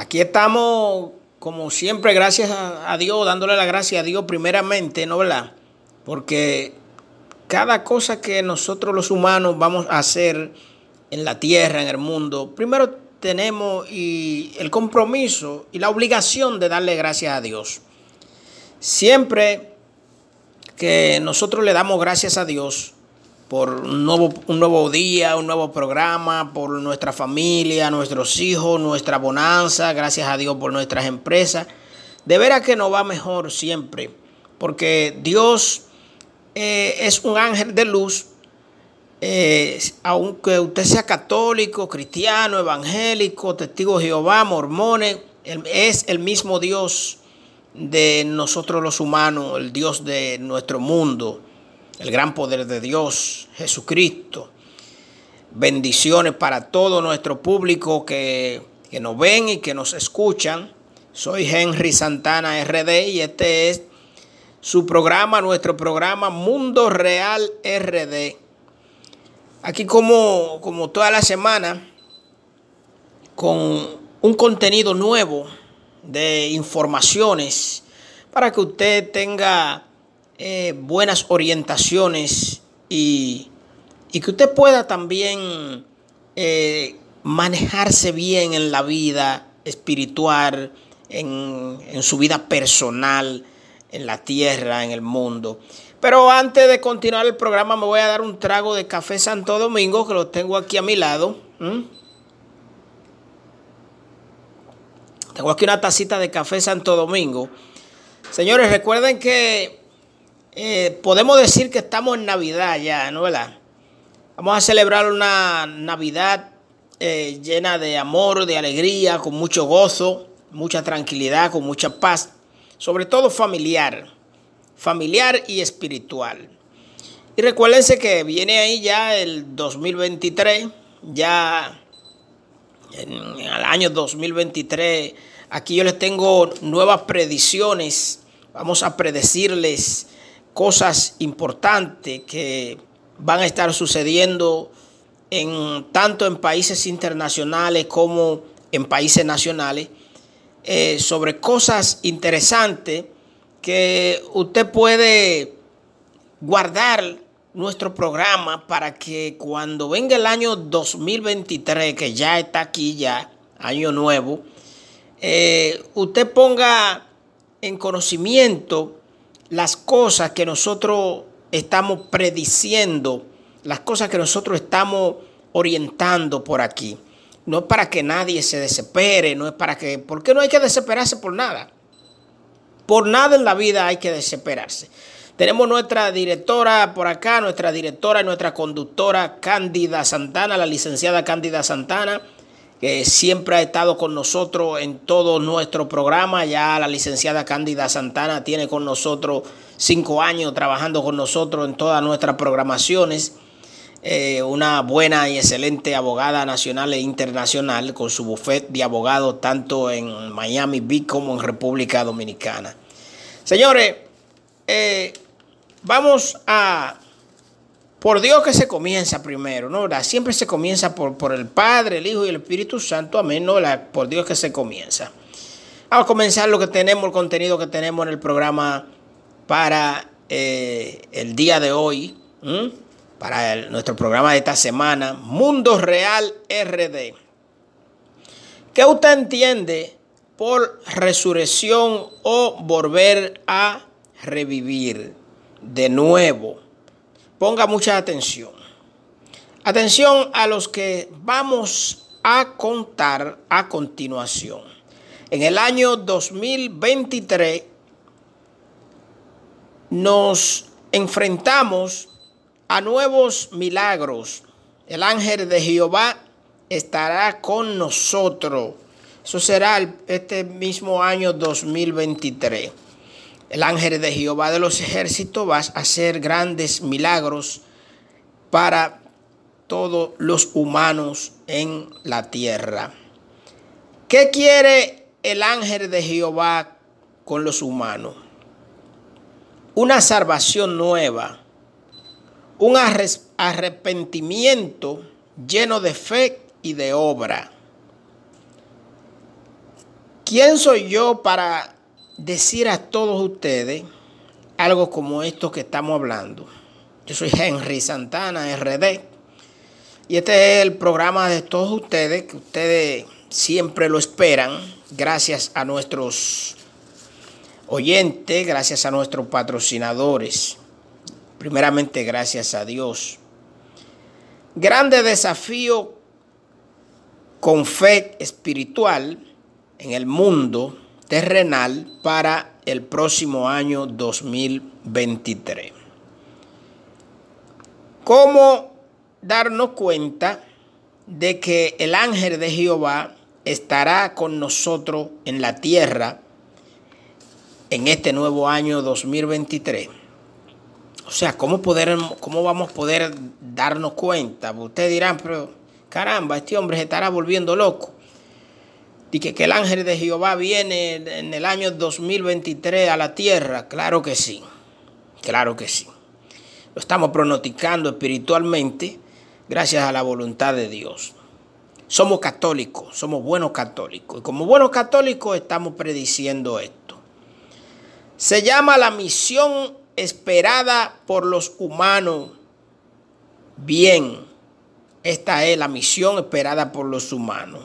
Aquí estamos, como siempre, gracias a, Dios, dándole la gracia a Dios primeramente, ¿no verdad? Porque cada cosa que nosotros los humanos vamos a hacer en la tierra, en el mundo, primero tenemos y el compromiso y la obligación de darle gracias a Dios. Siempre que nosotros le damos gracias a Dios por un nuevo, un nuevo día, un nuevo programa, por nuestra familia, nuestros hijos, nuestra bonanza, gracias a Dios por nuestras empresas, de veras que nos va mejor siempre, porque Dios eh, es un ángel de luz. Eh, aunque usted sea católico, cristiano, evangélico, testigo de Jehová, mormones, es el mismo Dios de nosotros los humanos, el Dios de nuestro mundo, el gran poder de Dios, Jesucristo. Bendiciones para todo nuestro público que, que nos ven y que nos escuchan. Soy Henry Santana RD y este es su programa, nuestro programa Mundo Real RD Aquí como, como toda la semana, con un contenido nuevo de informaciones para que usted tenga eh, buenas orientaciones y, que usted pueda también eh, manejarse bien en la vida espiritual, en, en su vida personal, en la tierra, en el mundo. Pero antes de continuar el programa me voy a dar un trago de café Santo Domingo, que lo tengo aquí a mi lado. Tengo aquí una tacita de café Santo Domingo. Señores, recuerden que eh, podemos decir que estamos en Navidad ya, ¿no verdad? Vamos a celebrar una Navidad eh, llena de amor, de alegría, con mucho gozo, mucha tranquilidad, con mucha paz, sobre todo familiar familiar y espiritual. Y recuérdense que viene ahí ya el 2023, ya en el año 2023, aquí yo les tengo nuevas predicciones, vamos a predecirles cosas importantes que van a estar sucediendo en, tanto en países internacionales como en países nacionales, eh, sobre cosas interesantes que usted puede guardar nuestro programa para que cuando venga el año 2023, que ya está aquí ya, año nuevo, eh, usted ponga en conocimiento las cosas que nosotros estamos prediciendo, las cosas que nosotros estamos orientando por aquí. No es para que nadie se desespere, no es para que, porque no hay que desesperarse por nada. Por nada en la vida hay que desesperarse. Tenemos nuestra directora por acá, nuestra directora, nuestra conductora Cándida Santana, la licenciada Cándida Santana, que siempre ha estado con nosotros en todo nuestro programa. Ya la licenciada Cándida Santana tiene con nosotros cinco años trabajando con nosotros en todas nuestras programaciones. Eh, una buena y excelente abogada nacional e internacional con su bufete de abogados tanto en Miami Beach como en República Dominicana. Señores, eh, vamos a... Por Dios que se comienza primero, ¿no? Siempre se comienza por, por el Padre, el Hijo y el Espíritu Santo, amén, ¿no? Por Dios que se comienza. Vamos a comenzar lo que tenemos, el contenido que tenemos en el programa para eh, el día de hoy para nuestro programa de esta semana, Mundo Real RD. ¿Qué usted entiende por resurrección o volver a revivir de nuevo? Ponga mucha atención. Atención a los que vamos a contar a continuación. En el año 2023 nos enfrentamos a nuevos milagros. El ángel de Jehová estará con nosotros. Eso será este mismo año 2023. El ángel de Jehová de los ejércitos va a hacer grandes milagros para todos los humanos en la tierra. ¿Qué quiere el ángel de Jehová con los humanos? Una salvación nueva un arrepentimiento lleno de fe y de obra. ¿Quién soy yo para decir a todos ustedes algo como esto que estamos hablando? Yo soy Henry Santana, RD. Y este es el programa de todos ustedes, que ustedes siempre lo esperan, gracias a nuestros oyentes, gracias a nuestros patrocinadores. Primeramente, gracias a Dios. Grande desafío con fe espiritual en el mundo terrenal para el próximo año 2023. ¿Cómo darnos cuenta de que el ángel de Jehová estará con nosotros en la tierra en este nuevo año 2023? O sea, ¿cómo, poder, cómo vamos a poder darnos cuenta? Ustedes dirán, pero caramba, este hombre se estará volviendo loco. Que, que el ángel de Jehová viene en el año 2023 a la tierra. Claro que sí, claro que sí. Lo estamos pronosticando espiritualmente gracias a la voluntad de Dios. Somos católicos, somos buenos católicos. Y como buenos católicos estamos prediciendo esto. Se llama la misión esperada por los humanos. Bien, esta es la misión esperada por los humanos.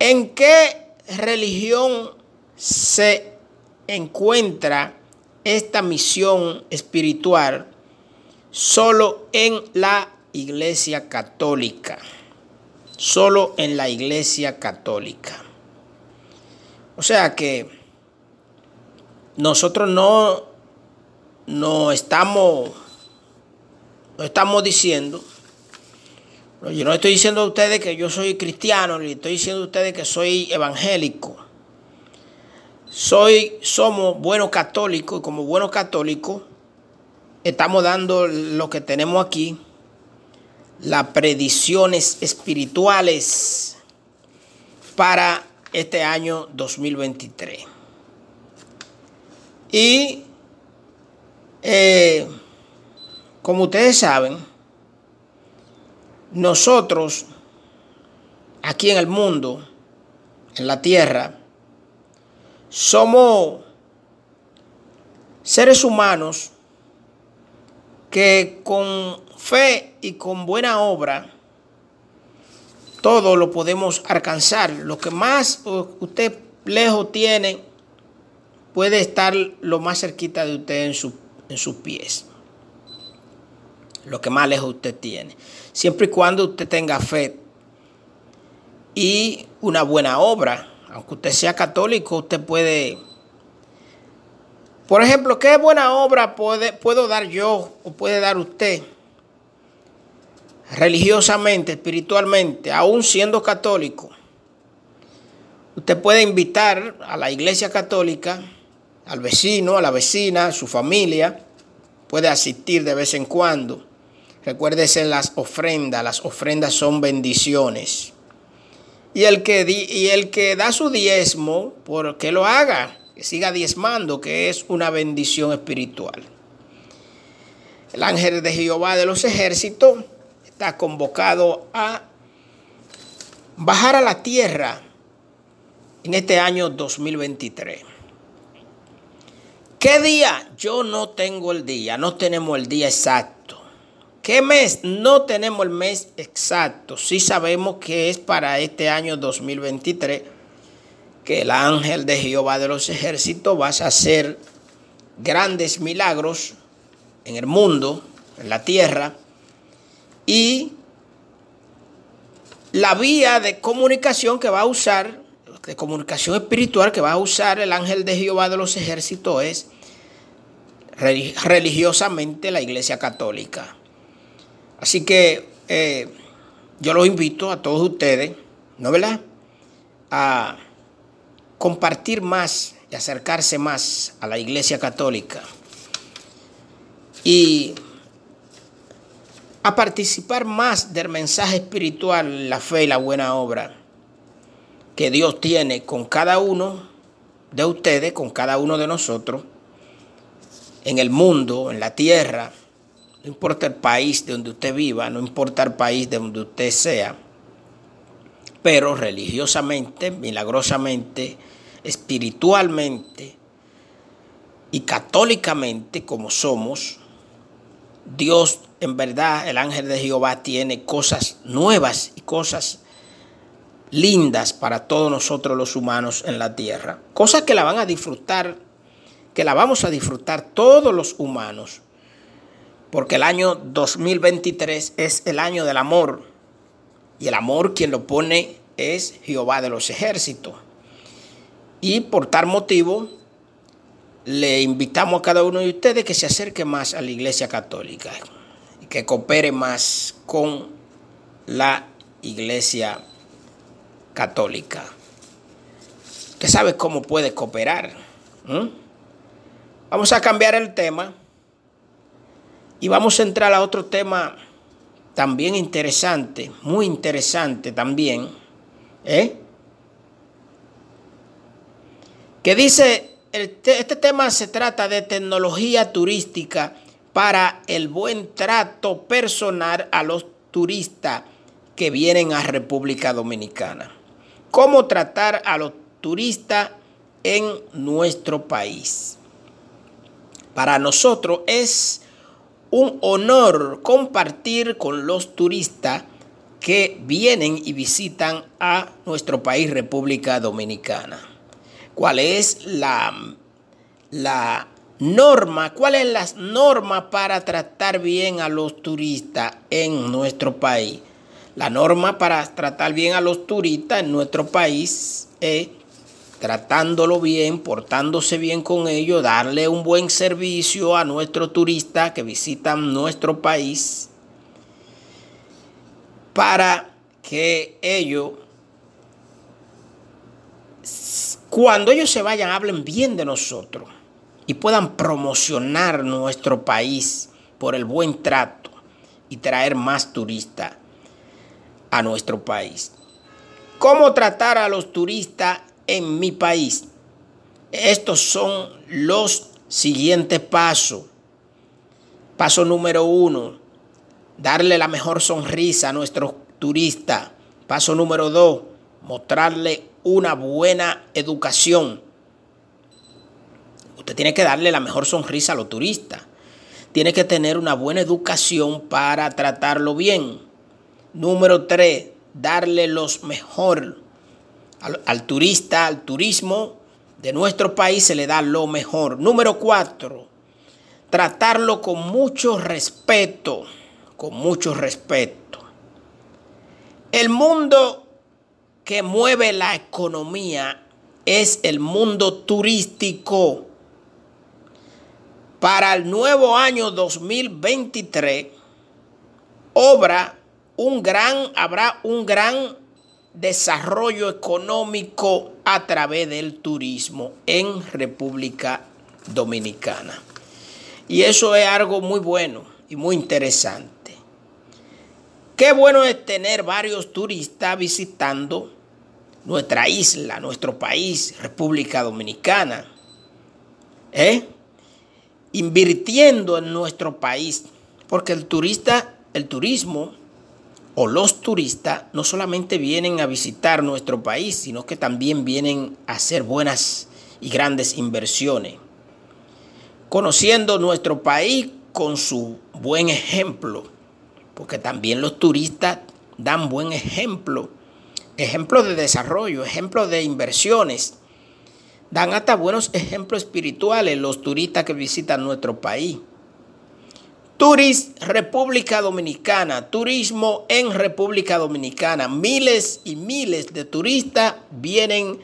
¿En qué religión se encuentra esta misión espiritual? Solo en la Iglesia Católica. Solo en la Iglesia Católica. O sea que nosotros no, no estamos, no estamos diciendo yo no estoy diciendo a ustedes que yo soy cristiano, ni estoy diciendo a ustedes que soy evangélico. Soy, somos buenos católicos y como buenos católicos estamos dando lo que tenemos aquí, las predicciones espirituales para este año 2023. Y eh, como ustedes saben, nosotros, aquí en el mundo, en la tierra, somos seres humanos que con fe y con buena obra, todo lo podemos alcanzar. Lo que más usted lejos tiene, puede estar lo más cerquita de usted en, en sus pies. Lo que más lejos usted tiene siempre y cuando usted tenga fe y una buena obra. Aunque usted sea católico, usted puede... Por ejemplo, ¿qué buena obra puede, puedo dar yo o puede dar usted? Religiosamente, espiritualmente, aún siendo católico. Usted puede invitar a la iglesia católica, al vecino, a la vecina, a su familia. Puede asistir de vez en cuando Recuérdese las ofrendas, las ofrendas son bendiciones. Y el que, y el que da su diezmo, por que lo haga, que siga diezmando, que es una bendición espiritual. El ángel de Jehová de los ejércitos está convocado a bajar a la tierra en este año 2023. ¿Qué día? Yo no tengo el día, no tenemos el día exacto. ¿Qué mes? No tenemos el mes exacto. Sí sabemos que es para este año 2023 que el ángel de Jehová de los ejércitos va a hacer grandes milagros en el mundo, en la tierra, y la vía de comunicación que va a usar, de comunicación espiritual que va a usar el ángel de Jehová de los ejércitos es religiosamente la iglesia católica. Así que eh, yo los invito a todos ustedes, ¿no verdad? A compartir más y acercarse más a la Iglesia Católica y a participar más del mensaje espiritual, la fe y la buena obra que Dios tiene con cada uno de ustedes, con cada uno de nosotros, en el mundo, en la tierra, no importa el país de donde usted viva, no importa el país de donde usted sea, pero religiosamente, milagrosamente, espiritualmente y católicamente como somos, Dios en verdad, el ángel de Jehová tiene cosas nuevas y cosas lindas para todos nosotros los humanos en la tierra. Cosas que la van a disfrutar, que la vamos a disfrutar todos los humanos. Porque el año 2023 es el año del amor. Y el amor quien lo pone es Jehová de los ejércitos. Y por tal motivo le invitamos a cada uno de ustedes que se acerque más a la iglesia católica que coopere más con la iglesia católica. Usted sabe cómo puede cooperar. Vamos a cambiar el tema y vamos a entrar a otro tema también interesante, muy interesante también, ¿eh? que dice, este tema se trata de tecnología turística para el buen trato personal a los turistas que vienen a República Dominicana. ¿Cómo tratar a los turistas en nuestro país? Para nosotros es un honor compartir con los turistas que vienen y visitan a nuestro país, República Dominicana. ¿Cuál es la, la norma? ¿Cuál es la norma para tratar bien a los turistas en nuestro país? La norma para tratar bien a los turistas en nuestro país es tratándolo bien, portándose bien con ellos, darle un buen servicio a nuestros turistas que visitan nuestro país para que ellos, cuando ellos se vayan, hablen bien de nosotros y puedan promocionar nuestro país por el buen trato y traer más turistas a nuestro país. ¿Cómo tratar a los turistas en mi país. Estos son los siguientes pasos. Paso número uno, darle la mejor sonrisa a nuestros turistas. Paso número dos, mostrarle una buena educación. Usted tiene que darle la mejor sonrisa a los turistas. Tiene que tener una buena educación para tratarlo bien. Número tres, darle los mejor al, turista, al turismo de nuestro país se le da lo mejor. Número cuatro, tratarlo con mucho respeto, con mucho respeto. El mundo que mueve la economía es el mundo turístico. Para el nuevo año 2023, obra un gran, habrá un gran desarrollo económico a través del turismo en República Dominicana. Y eso es algo muy bueno y muy interesante. Qué bueno es tener varios turistas visitando nuestra isla, nuestro país, República Dominicana. ¿eh? Invirtiendo en nuestro país. Porque el turista, el turismo o los turistas no solamente vienen a visitar nuestro país, sino que también vienen a hacer buenas y grandes inversiones. Conociendo nuestro país con su buen ejemplo, porque también los turistas dan buen ejemplo, ejemplo de desarrollo, ejemplo de inversiones. Dan hasta buenos ejemplos espirituales los turistas que visitan nuestro país. Turis República Dominicana, turismo en República Dominicana. Miles y miles de turistas vienen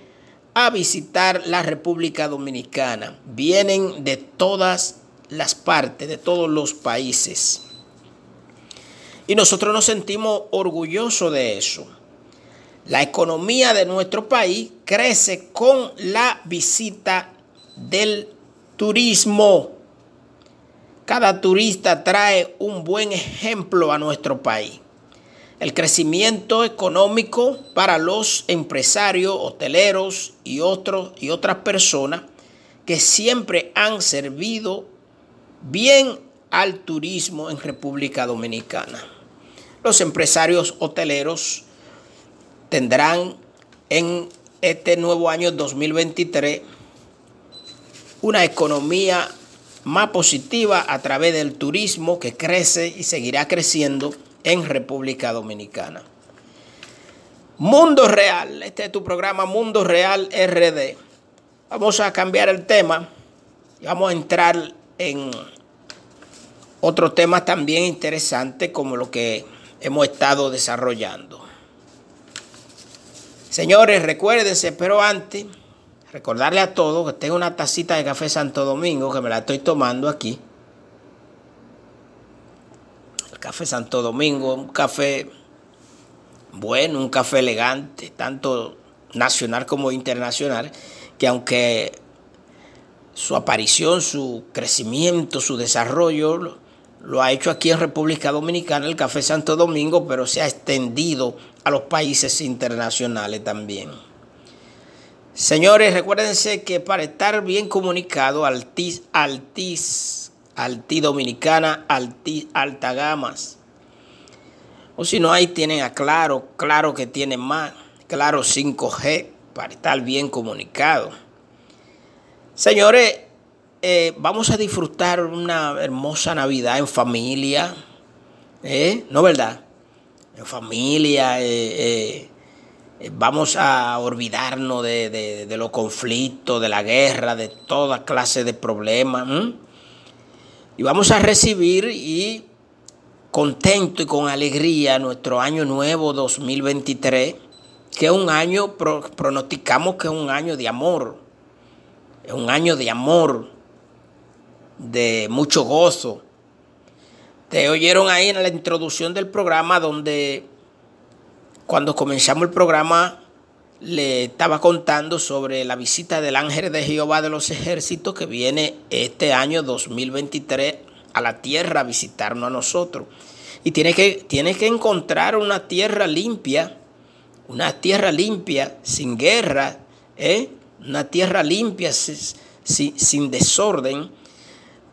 a visitar la República Dominicana. Vienen de todas las partes, de todos los países. Y nosotros nos sentimos orgullosos de eso. La economía de nuestro país crece con la visita del turismo. Cada turista trae un buen ejemplo a nuestro país. El crecimiento económico para los empresarios, hoteleros y, otros, y otras personas que siempre han servido bien al turismo en República Dominicana. Los empresarios hoteleros tendrán en este nuevo año 2023 una economía más positiva a través del turismo que crece y seguirá creciendo en República Dominicana. Mundo Real, este es tu programa Mundo Real RD. Vamos a cambiar el tema y vamos a entrar en otro tema también interesante como lo que hemos estado desarrollando. Señores, recuérdense, pero antes, recordarle a todos que tengo una tacita de café Santo Domingo que me la estoy tomando aquí. El café Santo Domingo, un café bueno, un café elegante, tanto nacional como internacional, que aunque su aparición, su crecimiento, su desarrollo lo ha hecho aquí en República Dominicana, el Café Santo Domingo, pero se ha extendido a los países internacionales también. Señores, recuérdense que para estar bien comunicado, Altis, Altis, Alti Dominicana, Alti, Altagamas. O si no, ahí tienen a Claro, Claro que tiene más, Claro 5G, para estar bien comunicado. Señores, eh, vamos a disfrutar una hermosa Navidad en familia, ¿eh? ¿No verdad? En familia, eh, vamos a olvidarnos de, los conflictos, de la guerra, de toda clase de problemas. Y vamos a recibir y contento y con alegría nuestro año nuevo 2023, que es un año, pronosticamos que es un año de amor, es un año de amor, de mucho gozo. Te oyeron ahí en la introducción del programa donde cuando comenzamos el programa le estaba contando sobre la visita del ángel de Jehová de los ejércitos que viene este año 2023 a la tierra a visitarnos a nosotros. Y tiene que, tiene que encontrar una tierra limpia, una tierra limpia, sin guerra, ¿eh? una tierra limpia, sin, sin desorden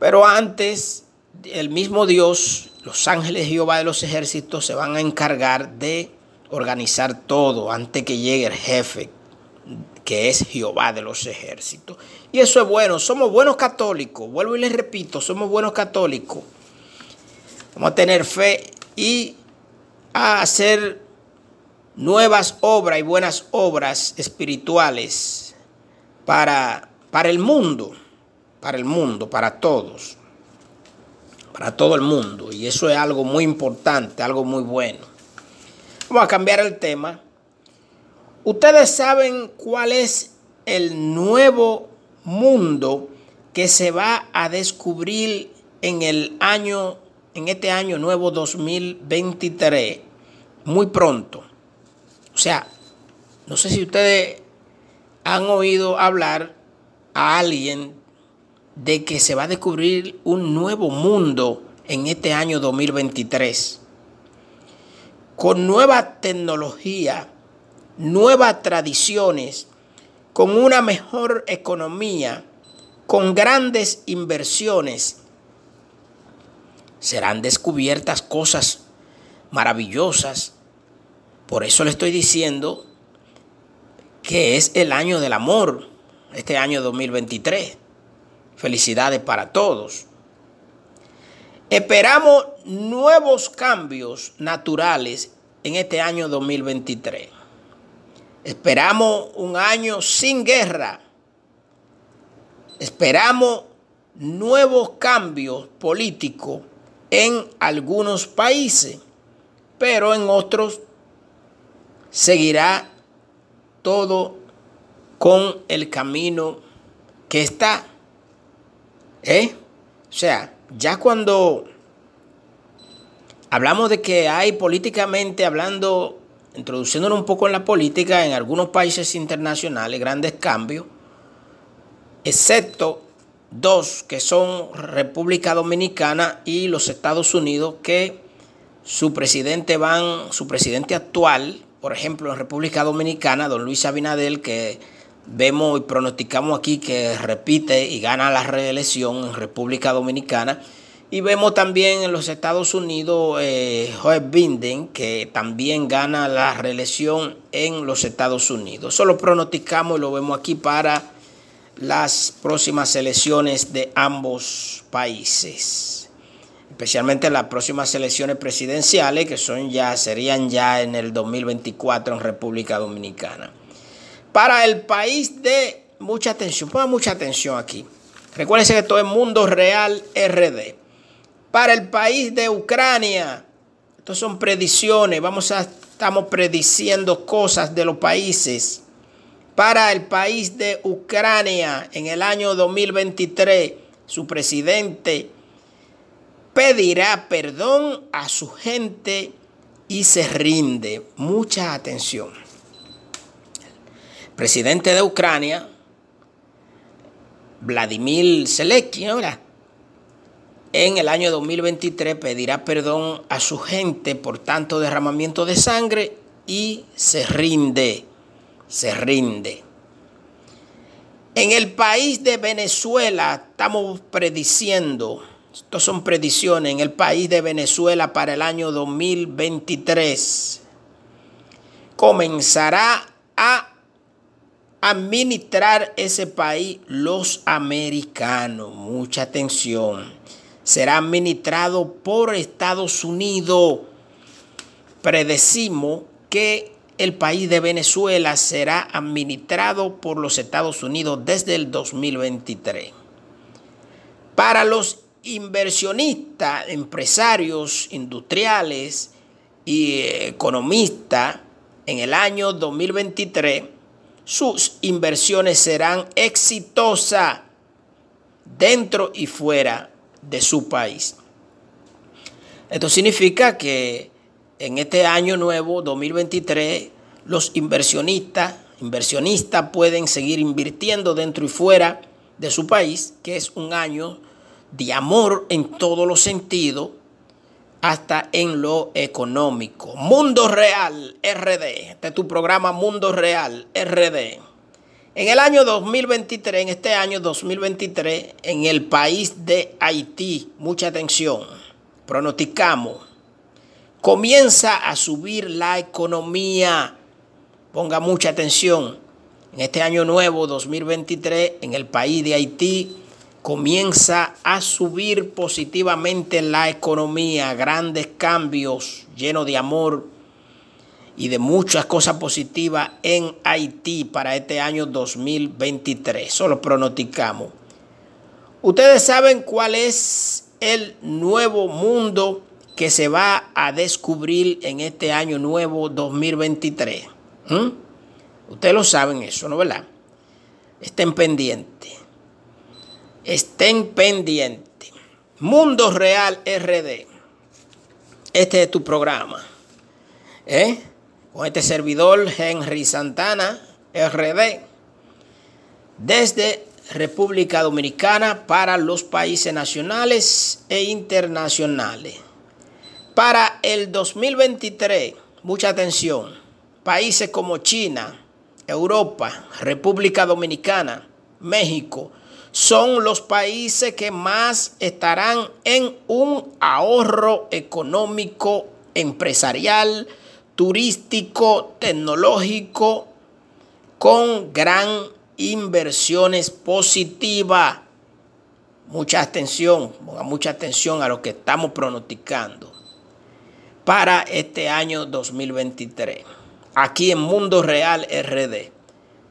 pero antes, el mismo Dios, los ángeles de Jehová de los ejércitos, se van a encargar de organizar todo antes que llegue el jefe, que es Jehová de los ejércitos. Y eso es bueno, somos buenos católicos, vuelvo y les repito, somos buenos católicos. Vamos a tener fe y a hacer nuevas obras y buenas obras espirituales para, para el mundo para el mundo, para todos, para todo el mundo. Y eso es algo muy importante, algo muy bueno. Vamos a cambiar el tema. Ustedes saben cuál es el nuevo mundo que se va a descubrir en el año, en este año nuevo 2023, muy pronto. O sea, no sé si ustedes han oído hablar a alguien de que se va a descubrir un nuevo mundo en este año 2023, con nueva tecnología, nuevas tradiciones, con una mejor economía, con grandes inversiones. Serán descubiertas cosas maravillosas. Por eso le estoy diciendo que es el año del amor, este año 2023. Felicidades para todos. Esperamos nuevos cambios naturales en este año 2023. Esperamos un año sin guerra. Esperamos nuevos cambios políticos en algunos países, pero en otros seguirá todo con el camino que está. ¿Eh? O sea, ya cuando hablamos de que hay políticamente, hablando, introduciéndonos un poco en la política, en algunos países internacionales, grandes cambios, excepto dos que son República Dominicana y los Estados Unidos, que su presidente van, su presidente actual, por ejemplo, en República Dominicana, don Luis Abinadel, que vemos y pronosticamos aquí que repite y gana la reelección en República Dominicana Y vemos también en los Estados Unidos eh, Joe Biden, que también gana la reelección en los Estados Unidos. Eso lo pronosticamos y lo vemos aquí para las próximas elecciones de ambos países. Especialmente las próximas elecciones presidenciales, que son ya, serían ya en el 2024 en República Dominicana. Para el país de mucha atención, pongan mucha atención aquí. Recuérdense que todo es Mundo Real RD para el país de Ucrania. Estas son predicciones, vamos a estamos prediciendo cosas de los países. Para el país de Ucrania en el año 2023, su presidente pedirá perdón a su gente y se rinde. Mucha atención. Presidente de Ucrania, Vladimir Zelensky, ¿verdad? en el año 2023 pedirá perdón a su gente por tanto derramamiento de sangre y se rinde, se rinde. En el país de Venezuela estamos prediciendo, estos son predicciones, en el país de Venezuela para el año 2023 comenzará a administrar ese país los americanos. Mucha atención será administrado por Estados Unidos. Predecimos que el país de Venezuela será administrado por los Estados Unidos desde el 2023. Para los inversionistas, empresarios, industriales y economistas, en el año 2023, sus inversiones serán exitosas dentro y fuera de su país. Esto significa que en este año nuevo, 2023, los inversionistas, pueden seguir invirtiendo dentro y fuera de su país, que es un año de amor en todos los sentidos, hasta en lo económico. Mundo Real RD, este es tu programa Mundo Real RD. En el año 2023, en este año 2023, en el país de Haití, mucha atención, pronosticamos, comienza a subir la economía. Ponga mucha atención. En este año nuevo 2023, en el país de Haití, comienza a subir positivamente la economía, grandes cambios, llenos de amor, y de muchas cosas positivas en Haití para este año 2023. Solo pronosticamos. Ustedes saben cuál es el nuevo mundo que se va a descubrir en este año nuevo 2023. ¿Mm? Ustedes lo saben eso, ¿no verdad? Estén pendientes. Estén pendientes. Mundo Real RD. Este es tu programa. ¿Eh? con este servidor Henry Santana, RD, desde República Dominicana para los países nacionales e internacionales. Para el 2023, mucha atención, países como China, Europa, República Dominicana, México, son los países que más estarán en un ahorro económico empresarial, turístico, tecnológico, con gran inversiones positivas. Mucha atención, mucha atención a lo que estamos pronosticando para este año 2023. Aquí en Mundo Real RD.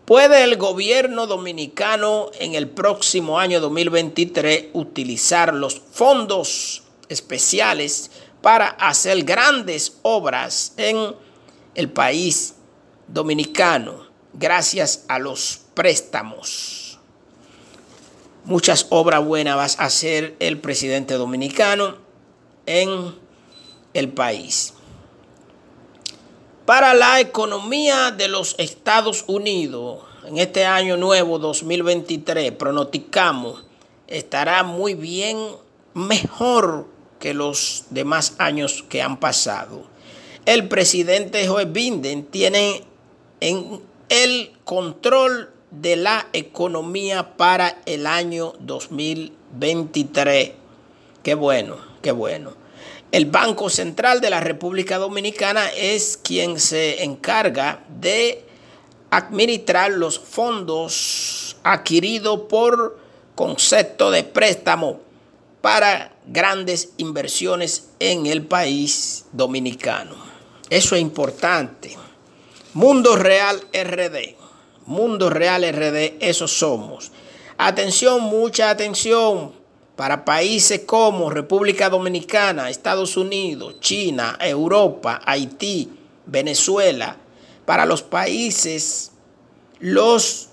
¿Puede el gobierno dominicano en el próximo año 2023 utilizar los fondos especiales para hacer grandes obras en el país dominicano gracias a los préstamos. Muchas obras buenas va a hacer el presidente dominicano en el país. Para la economía de los Estados Unidos, en este año nuevo 2023, pronosticamos, estará muy bien, mejor que los demás años que han pasado. El presidente Joe Biden tiene en el control de la economía para el año 2023. Qué bueno, qué bueno. El Banco Central de la República Dominicana es quien se encarga de administrar los fondos adquiridos por concepto de préstamo para grandes inversiones en el país dominicano. Eso es importante. Mundo Real RD. Mundo Real RD, eso somos. Atención, mucha atención para países como República Dominicana, Estados Unidos, China, Europa, Haití, Venezuela. Para los países, los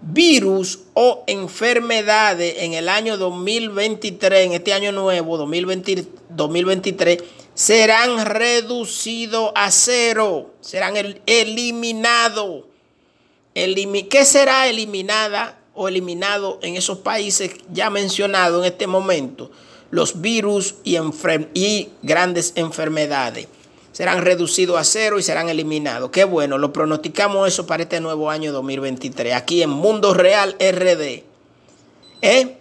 virus o enfermedades en el año 2023, en este año nuevo, 2023, serán reducidos a cero, serán eliminados. ¿Qué será eliminada o eliminado en esos países ya mencionados en este momento? Los virus y, grandes enfermedades serán reducidos a cero y serán eliminados. Qué bueno, lo pronosticamos eso para este nuevo año 2023, aquí en Mundo Real RD. ¿Eh?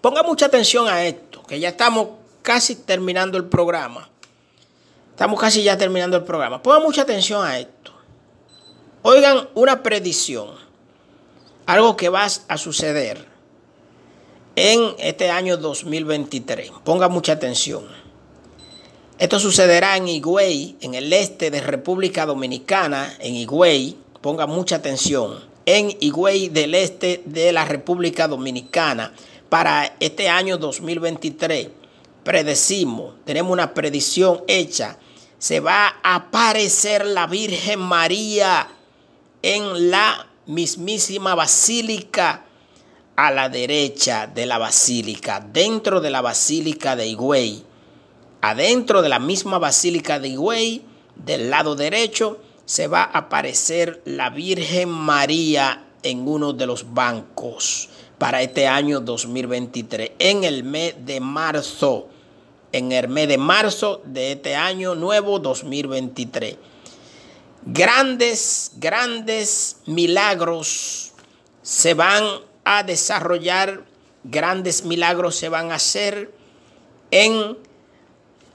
Ponga mucha atención a esto, que ya estamos casi terminando el programa. Estamos casi ya terminando el programa. Ponga mucha atención a esto. Oigan una predicción, algo que va a suceder en este año 2023. Ponga mucha atención. Esto sucederá en Higüey, en el este de República Dominicana, en Higüey, ponga mucha atención, en Higüey del este de la República Dominicana para este año 2023. Predecimos, tenemos una predicción hecha, se va a aparecer la Virgen María en la mismísima basílica a la derecha de la basílica, dentro de la basílica de Higüey adentro de la misma basílica de Higüey, del lado derecho, se va a aparecer la Virgen María en uno de los bancos para este año 2023, en el mes de marzo, en el mes de marzo de este año nuevo 2023. Grandes, grandes milagros se van a desarrollar, grandes milagros se van a hacer en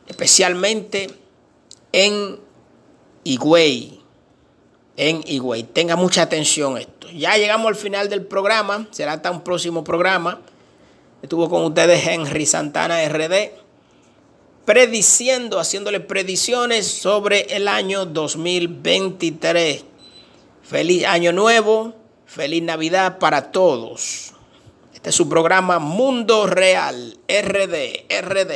especialmente en Higüey. En Higüey. Tenga mucha atención esto. Ya llegamos al final del programa. Será hasta un próximo programa. Estuvo con ustedes Henry Santana RD. Prediciendo, haciéndole predicciones sobre el año 2023. Feliz año nuevo. Feliz Navidad para todos. Este es su programa Mundo Real RD. RD.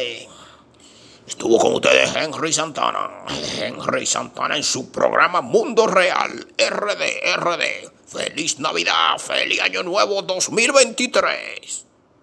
Estuvo con ustedes Henry Santana. Henry Santana en su programa Mundo Real, RD, RD. Feliz Navidad, feliz Año Nuevo 2023.